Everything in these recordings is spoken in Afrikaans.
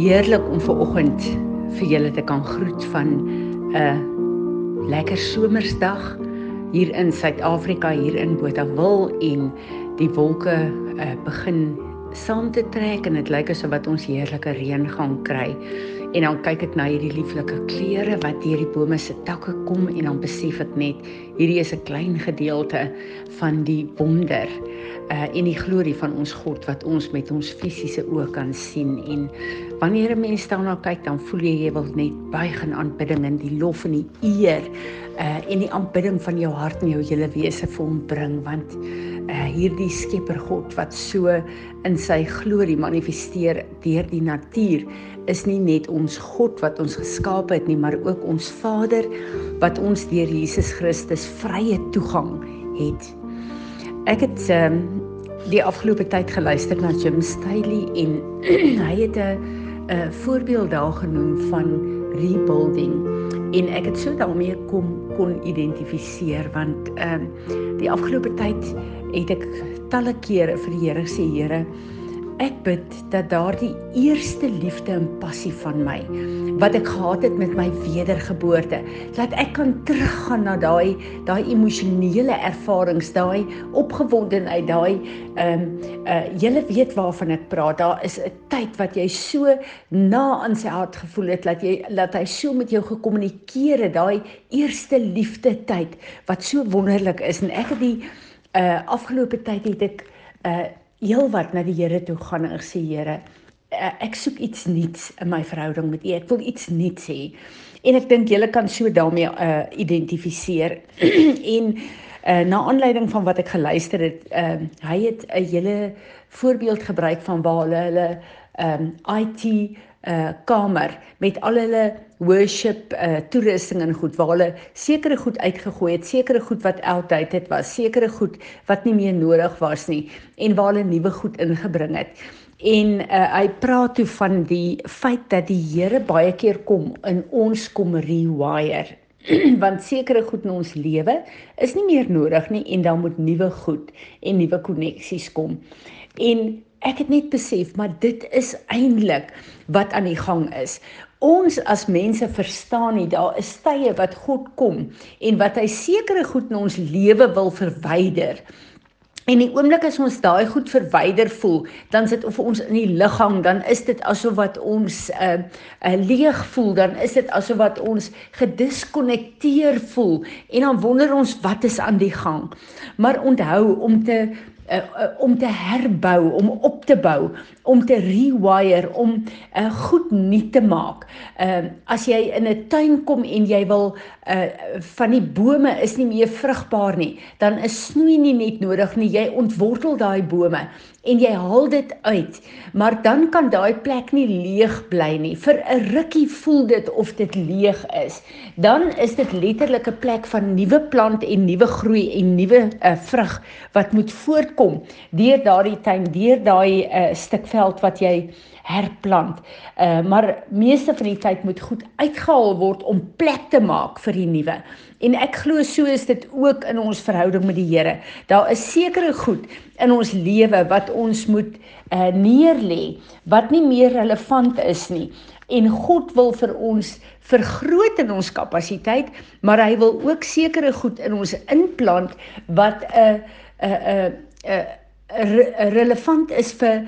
Heerlik om ver oggend vir julle te kan groet van 'n lekker somersdag hier in Suid-Afrika hier in Botawil en die wolke uh, begin saam te trek en dit lyk asof wat ons heerlike reën gaan kry. En dan kyk ek na hierdie lieflike kleure wat deur die bome se takke kom en dan besef ek net hierdie is 'n klein gedeelte van die wonder uh en die glorie van ons God wat ons met ons fisiese oë kan sien. En wanneer 'n mens daarna kyk dan voel jy jy wil net buig in aanbidding en die lof en die eer uh en die aanbidding van jou hart en jou hele wese vir hom bring. Want uh hierdie Skepper God wat so in sy glorie manifesteer deur die natuur is nie net ons God wat ons geskaap het nie maar ook ons Vader wat ons deur Jesus Christus vrye toegang het. Ek het um, die afgelope tyd geluister na Jim Staley en hy het 'n 'n voorbeeld daar genoem van rebuilding. En ek het so daarmee kom kon identifiseer want ehm um, die afgelope tyd het ek talle kere vir die Here sê Here Ek bid dat daardie eerste liefde en passie van my wat ek gehad het met my wedergeboorte, dat ek kan teruggaan na daai daai emosionele ervarings, daai opgewondenheid, daai ehm um, uh julle weet waarvan ek praat. Daar is 'n tyd wat jy so na aan sy hart gevoel het dat jy dat hy so met jou gekommunikeer het, daai eerste liefde tyd wat so wonderlik is en ek het die uh afgelope tyd het ek uh heel wat na die Here toe gaan en sê Here, eh, ek soek iets nuuts in my verhouding met U. Ek wil iets nuuts hê. En ek dink julle kan so daarmee uh identifiseer. en uh na aanleiding van wat ek geluister het, ehm uh, hy het 'n hele voorbeeld gebruik van waar hulle hulle ehm um, IT uh kamer met al hulle worship uh toerusting en goed waar hulle sekere goed uitgegooi het, sekere goed wat outdated was, sekere goed wat nie meer nodig was nie en waar hulle nuwe goed ingebring het. En uh hy praat toe van die feit dat die Here baie keer kom in ons kom rewire want sekere goed in ons lewe is nie meer nodig nie en dan moet nuwe goed en nuwe koneksies kom. En ek het net besef maar dit is eintlik wat aan die gang is. Ons as mense verstaan nie daar is tye wat God kom en wat hy sekere goed in ons lewe wil verwyder. En die oomblik as ons daai goed verwyder voel, dan sit of ons in die liggaam, dan is dit asof wat ons 'n uh, uh, leeg voel, dan is dit asof wat ons gediskonnekteer voel en dan wonder ons wat is aan die gang. Maar onthou om te uh, om te herbou, om op te bou, om te rewire, om uh, goed nuut te maak. Ehm uh, as jy in 'n tuin kom en jy wil uh, van die bome is nie meer vrugbaar nie, dan is snoei nie net nodig nie. Jy ontwortel daai bome en jy haal dit uit. Maar dan kan daai plek nie leeg bly nie. Vir 'n rukkie voel dit of dit leeg is. Dan is dit letterlik 'n plek van nuwe plant en nuwe groei en nuwe uh, vrug wat moet voortkom deur daardie tuin, deur daai uh, stuk veld wat jy herplant. Uh maar meeste van die tyd moet goed uitgehaal word om plek te maak vir die nuwe. En ek glo so is dit ook in ons verhouding met die Here. Daar is sekere goed in ons lewe wat ons moet uh neerlê wat nie meer relevant is nie. En God wil vir ons vergroot in ons kapasiteit, maar hy wil ook sekere goed in ons inplant wat 'n 'n 'n 'n relevant is vir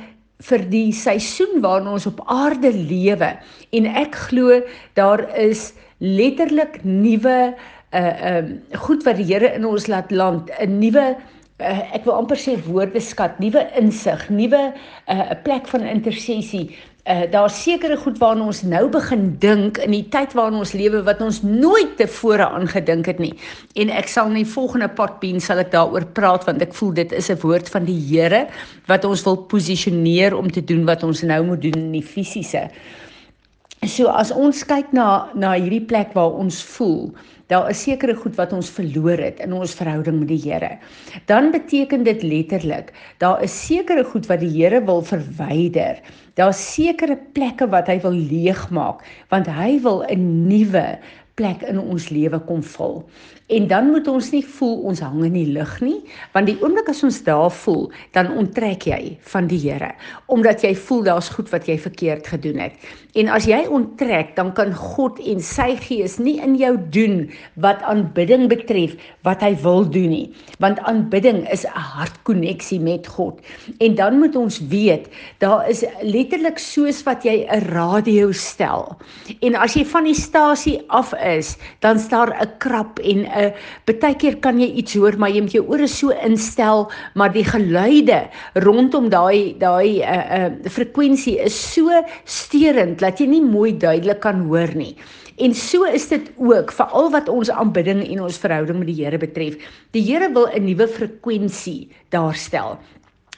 vir die seisoen waarin ons op aarde lewe. En ek glo daar is letterlik nuwe uh um goed wat die Here in ons laat land. 'n nuwe uh, ek wil amper sê woordeskat nuwe insig nuwe 'n uh, plek van intersessie Uh, daar sekere goed waarna ons nou begin dink in die tyd waarin ons lewe wat ons nooit tevore aangedink het nie. En ek sal in die volgende pot bean sal ek daaroor praat want ek voel dit is 'n woord van die Here wat ons wil posisioneer om te doen wat ons nou moet doen in die fisiese. So as ons kyk na na hierdie plek waar ons voel, daar is sekere goed wat ons verloor het in ons verhouding met die Here. Dan beteken dit letterlik, daar is sekere goed wat die Here wil verwyder. Daar's sekere plekke wat hy wil leegmaak want hy wil 'n nuwe plek in ons lewe kom vul. En dan moet ons nie voel ons hang in die lug nie, want die oomblik as ons daar voel, dan onttrek jy van die Here, omdat jy voel daar's goed wat jy verkeerd gedoen het. En as jy onttrek, dan kan God en sy Gees nie in jou doen wat aanbidding betref wat hy wil doen nie, want aanbidding is 'n hartkonneksie met God. En dan moet ons weet, daar is letterlik soos wat jy 'n radio stel. En as jy van die stasie af is, dan staar 'n krap en 'n baie keer kan jy iets hoor maar jy moet jou ore so instel maar die geluide rondom daai daai 'n uh, eh, 'n uh, eh, frekwensie is so steurend dat jy nie mooi duidelik kan hoor nie. En so is dit ook vir al wat ons aanbidding en ons verhouding met die Here betref. Die Here wil 'n nuwe frekwensie daarstel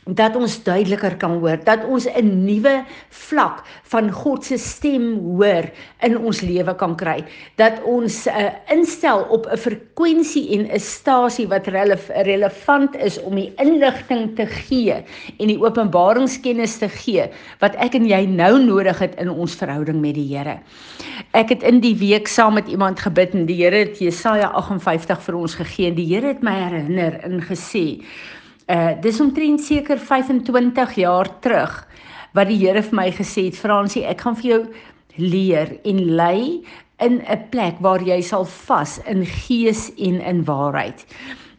dat ons duideliker kan hoor dat ons 'n nuwe vlak van God se stem hoor in ons lewe kan kry dat ons uh, instel op 'n frekwensie en 'n stasie wat relef relevant is om die inligting te gee en die openbaringskennis te gee wat ek en jy nou nodig het in ons verhouding met die Here. Ek het in die week saam met iemand gebid en die Here het Jesaja 58 vir ons gegee en die Here het my herinner en gesê Uh dis omtrent seker 25 jaar terug wat die Here vir my gesê het Fransie ek gaan vir jou leer en lei in 'n plek waar jy sal vas in gees en in waarheid.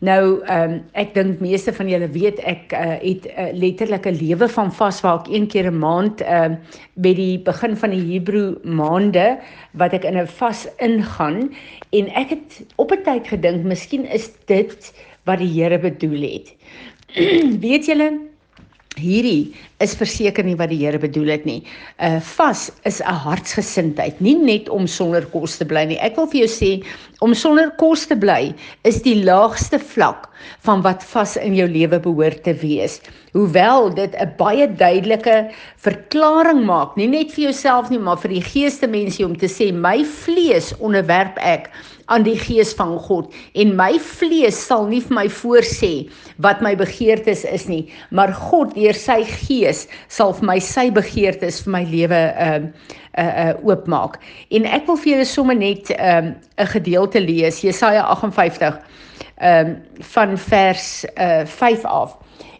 Nou ehm um, ek dink meeste van julle weet ek uh, het uh, letterlik 'n lewe van vas waar ek een keer 'n maand ehm uh, by die begin van die Hebreë maande wat ek in 'n vas ingaan en ek het op 'n tyd gedink miskien is dit wat die Here bedoel het. weet julle hierdie is verseker nie wat die Here bedoel het nie. 'n uh, Vas is 'n hartsgesindheid, nie net om sonder kos te bly nie. Ek wil vir jou sê om sonder kos te bly is die laagste vlak van wat vas in jou lewe behoort te wees. Hoewel dit 'n baie duidelike verklaring maak, nie net vir jouself nie, maar vir die geeste mense om te sê my vlees onderwerp ek aan die gees van God en my vlees sal nie vir my voorsê wat my begeertes is nie maar God deur sy gees sal vir my sy begeertes vir my lewe ehm uh, uh uh oopmaak. En ek wil vir julle sommer net ehm um, 'n gedeelte lees. Jesaja 58 ehm um, van vers uh 5 af.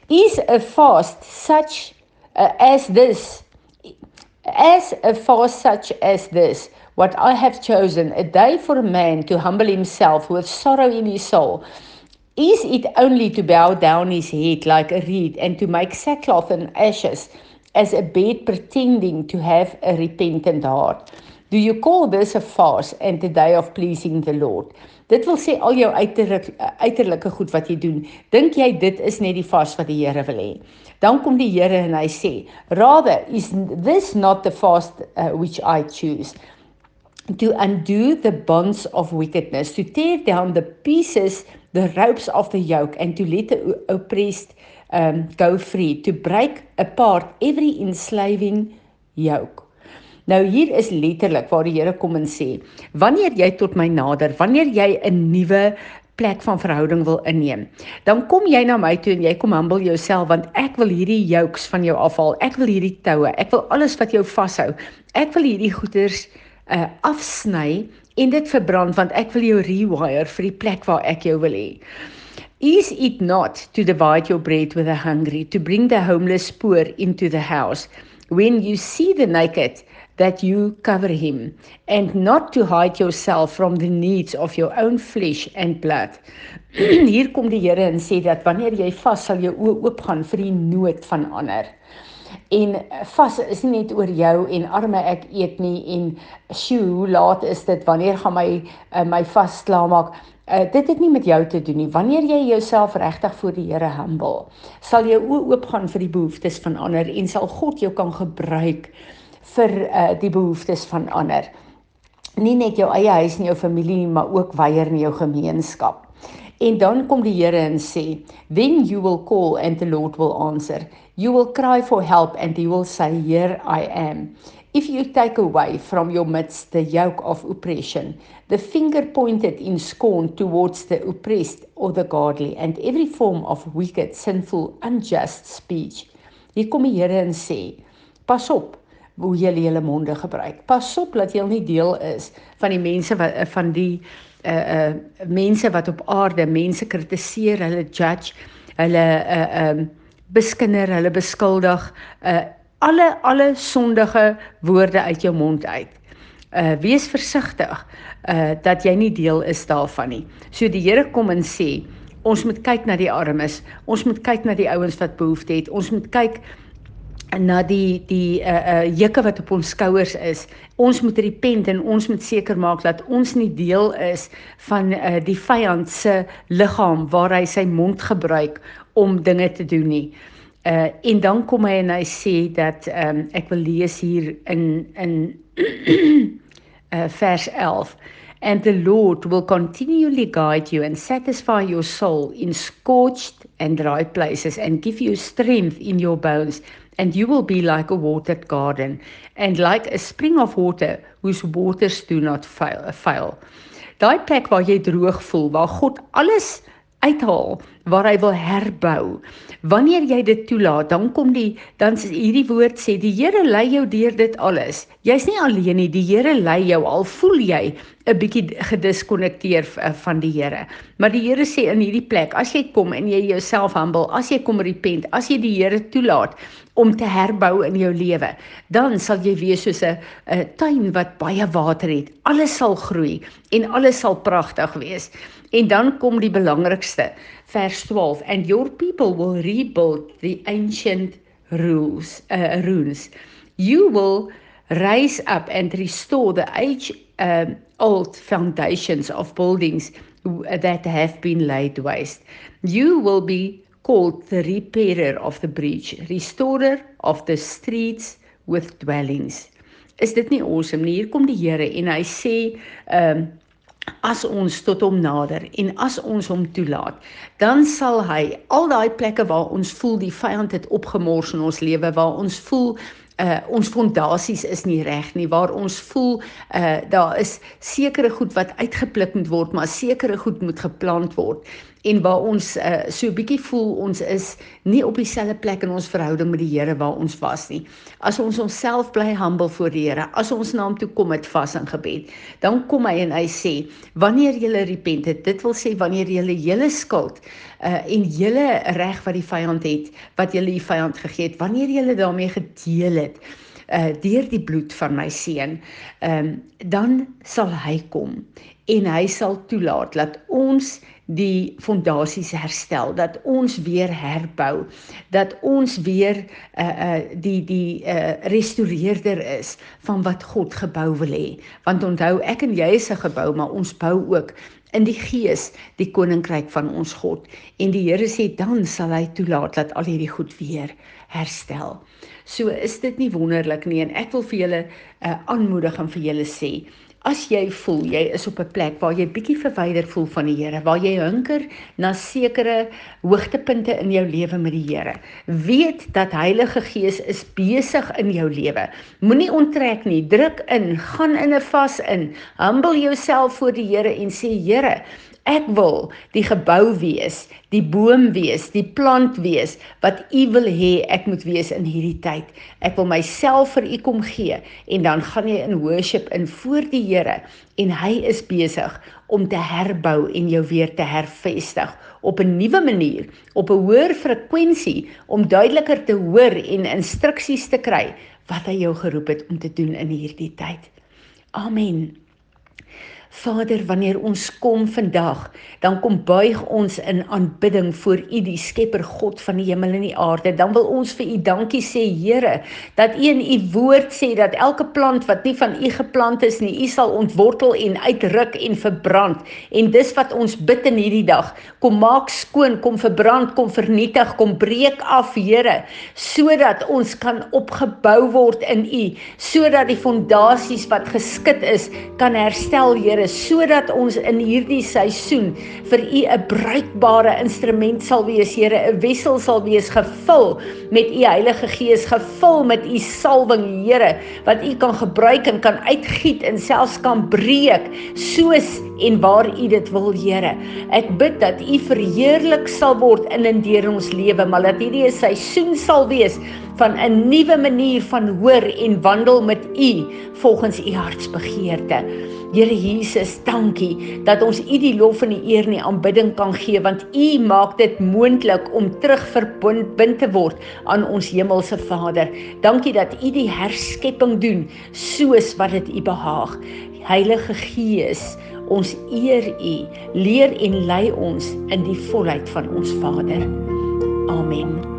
Is a fast such uh, as this as a fast such as this what I have chosen, a day for a man to humble himself with sorrow in his soul. Is it only to bow down his head like a reed and to make sackcloth and ashes as a bed pretending to have a repentant heart? Do you call this a fast and a day of pleasing the Lord? Dit wil sê al jou uiterlike uiterlike goed wat jy doen, dink jy dit is net die vas wat die Here wil hê? Dan kom die Here en hy sê, "Rather is this not the fast uh, which I choose?" to undo the bonds of wickedness, to tear down the pieces, the ropes of the yoke, and to let the oppressed um, go free, to break apart every enslaving yoke. Nou hier is letterlik waar die Here kom en sê, wanneer jy tot my nader, wanneer jy 'n nuwe plek van verhouding wil inneem, dan kom jy na my toe en jy kom humble jouself want ek wil hierdie yokes van jou afhaal. Ek wil hierdie toue, ek wil alles wat jou vashou. Ek wil hierdie goeders uh afsny en dit verbrand want ek wil jou rewire vir die plek waar ek jou wil hê. Is it not to divide your bread with the hungry to bring the homeless poor into the house when you see the naked that you cover him and not to hide yourself from the needs of your own flesh and blood. Hier kom die Here en sê dat wanneer jy vas sal jou oë oopgaan vir die nood van ander. En vas is nie net oor jou en arme ek eet nie en sjoe, hoe laat is dit? Wanneer gaan my uh, my vas klaar maak? Uh, dit het nie met jou te doen nie. Wanneer jy jouself regtig voor die Here humble, sal jy oop gaan vir die behoeftes van ander en sal God jou kan gebruik vir uh, die behoeftes van ander. Nie net jou eie huis en jou familie nie, maar ook weier in jou gemeenskap. En dan kom die Here en sê, "Then you will call and the Lord will answer. You will cry for help and he will say, Here I am." If you take away from your midst the yoke of oppression, the finger pointed in scorn towards the oppressed or the godly, and every form of wicked, sinful, unjust speech. Hier kom die Here en sê: Pas op, hoe jy julle monde gebruik. Pas op dat jy nie deel is van die mense wat van die uh uh mense wat op aarde mense kritiseer, hulle judge, hulle uh um beskinder, hulle beskuldig, uh alle alle sondige woorde uit jou mond uit. Uh wees versigtig uh dat jy nie deel is daarvan nie. So die Here kom en sê, ons moet kyk na die armes, ons moet kyk na die ouens wat behoefte het, ons moet kyk na die die uh uh jukke wat op ons skouers is. Ons moet repent en ons moet seker maak dat ons nie deel is van uh die vyand se liggaam waar hy sy mond gebruik om dinge te doen nie. Uh en dan kom hy en hy sê dat ehm um, ek wil lees hier in in uh vers 11 and the Lord will continually guide you and satisfy your soul in scorched and dry places and give you strength in your bones and you will be like a watered garden and like a spring of water whose waters do not fail. fail. Daai plek waar jy droog voel, waar God alles uithaal, waar hy wil herbou. Wanneer jy dit toelaat, dan kom die dan hierdie woord sê die Here lei jou deur dit alles. Jy's nie alleen nie, die Here lei jou al voel jy 'n bietjie gediskonnekteer eh, van die Here. Maar die Here sê in hierdie plek, as jy kom en jy jouself humble, as jy kom repent, as jy die Here toelaat om te herbou in jou lewe, dan sal jy wees soos 'n 'n tuin wat baie water het. Alles sal groei en alles sal pragtig wees. En dan kom die belangrikste, vers 12, and your people will rebuild the ancient rules, uh, ruins. You will raise up and restore the age um, old foundations of buildings that have been laid waste. You will be called the repairer of the breach, restorer of the streets with dwellings. Is dit nie awesome nie? Hier kom die Here en hy sê, um, as ons tot hom nader en as ons hom toelaat, dan sal hy al daai plekke waar ons voel die vyand het opgemors in ons lewe, waar ons voel uh ons fondasies is nie reg nie waar ons voel uh daar is sekere goed wat uitgepluk moet word maar sekere goed moet geplant word en waar ons uh, so bietjie voel ons is nie op dieselfde plek in ons verhouding met die Here waar ons was nie. As ons onsself bly humble voor die Here, as ons na hom toe kom met vas en gebed, dan kom hy en hy sê, wanneer jy repent het, dit wil sê wanneer jy hele skuld uh, en hele reg wat die vyand het, wat jy die vyand gegee het, wanneer jy daarmee gedeel het, uh deur die bloed van my seun, ehm um, dan sal hy kom en hy sal toelaat dat ons die fondasies herstel, dat ons weer herbou, dat ons weer uh uh die die uh restoreerder is van wat God gebou wil hê. Want onthou, ek en jy is 'n gebou, maar ons bou ook in die gees die koninkryk van ons God. En die Here sê dan sal hy toelaat dat al hierdie goed weer herstel. So is dit nie wonderlik nie en ek wil vir julle uh, aanmoedig en vir julle sê As jy voel jy is op 'n plek waar jy bietjie verwyder voel van die Here, waar jy hunker na sekere hoogtepunte in jou lewe met die Here, weet dat Heilige Gees is besig in jou lewe. Moenie onttrek nie, druk in, gaan in 'n vas in, humble jouself voor die Here en sê Here, Ek wil die gebou wees, die boom wees, die plant wees wat U wil hê ek moet wees in hierdie tyd. Ek wil myself vir U kom gee en dan gaan jy in worship in voor die Here en hy is besig om te herbou en jou weer te hervestig op 'n nuwe manier, op 'n hoër frekwensie om duideliker te hoor en instruksies te kry wat hy jou geroep het om te doen in hierdie tyd. Amen. Vader, wanneer ons kom vandag, dan kom buig ons in aanbidding voor U, die Skepper God van die hemel en die aarde. Dan wil ons vir U dankie sê, Here, dat U in U woord sê dat elke plant wat nie van U geplant is nie, U sal ontwortel en uitruk en verbrand. En dis wat ons bid in hierdie dag. Kom maak skoon, kom verbrand, kom vernietig, kom breek af, Here, sodat ons kan opgebou word in U, sodat die fondasies wat geskit is kan herstel, Here Here sodat ons in hierdie seisoen vir U 'n bruikbare instrument sal wees Here 'n wessel sal wees gevul met U Heilige Gees gevul met U salwing Here wat U kan gebruik en kan uitgiet en selfs kan breek soos en waar U dit wil Here. Ek bid dat U verheerlik sal word in en deur ons lewe maar dat hierdie 'n seisoen sal wees van 'n nuwe manier van hoor en wandel met U volgens U hartsbegeerte. Here Jesus, dankie dat ons U die lof en die eer en die aanbidding kan gee want U maak dit moontlik om terugverbind te word aan ons hemelse Vader. Dankie dat U die herskepping doen soos wat dit U behaag. Heilige Gees, ons eer U, leer en lei ons in die volheid van ons Vader. Amen.